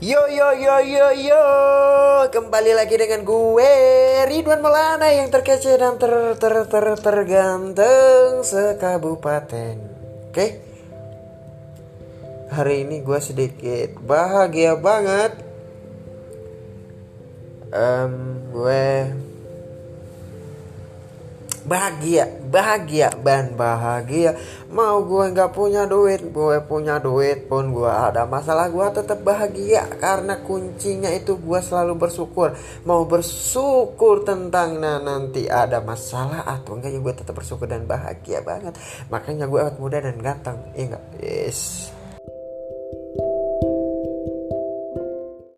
Yo yo yo yo yo. Kembali lagi dengan gue Ridwan Maulana yang terkece dan ter ter ter terganteng sekabupaten. Oke? Hari ini gue sedikit bahagia banget. Em, Gue bahagia bahagia dan bahagia. Mau gue nggak punya duit gue punya duit pun gue ada masalah gue tetap bahagia. Karena kuncinya itu gue selalu bersyukur. Mau bersyukur tentang nah nanti ada masalah atau enggak ya gue tetap bersyukur dan bahagia banget. Makanya gue awet muda dan ganteng iya enggak yes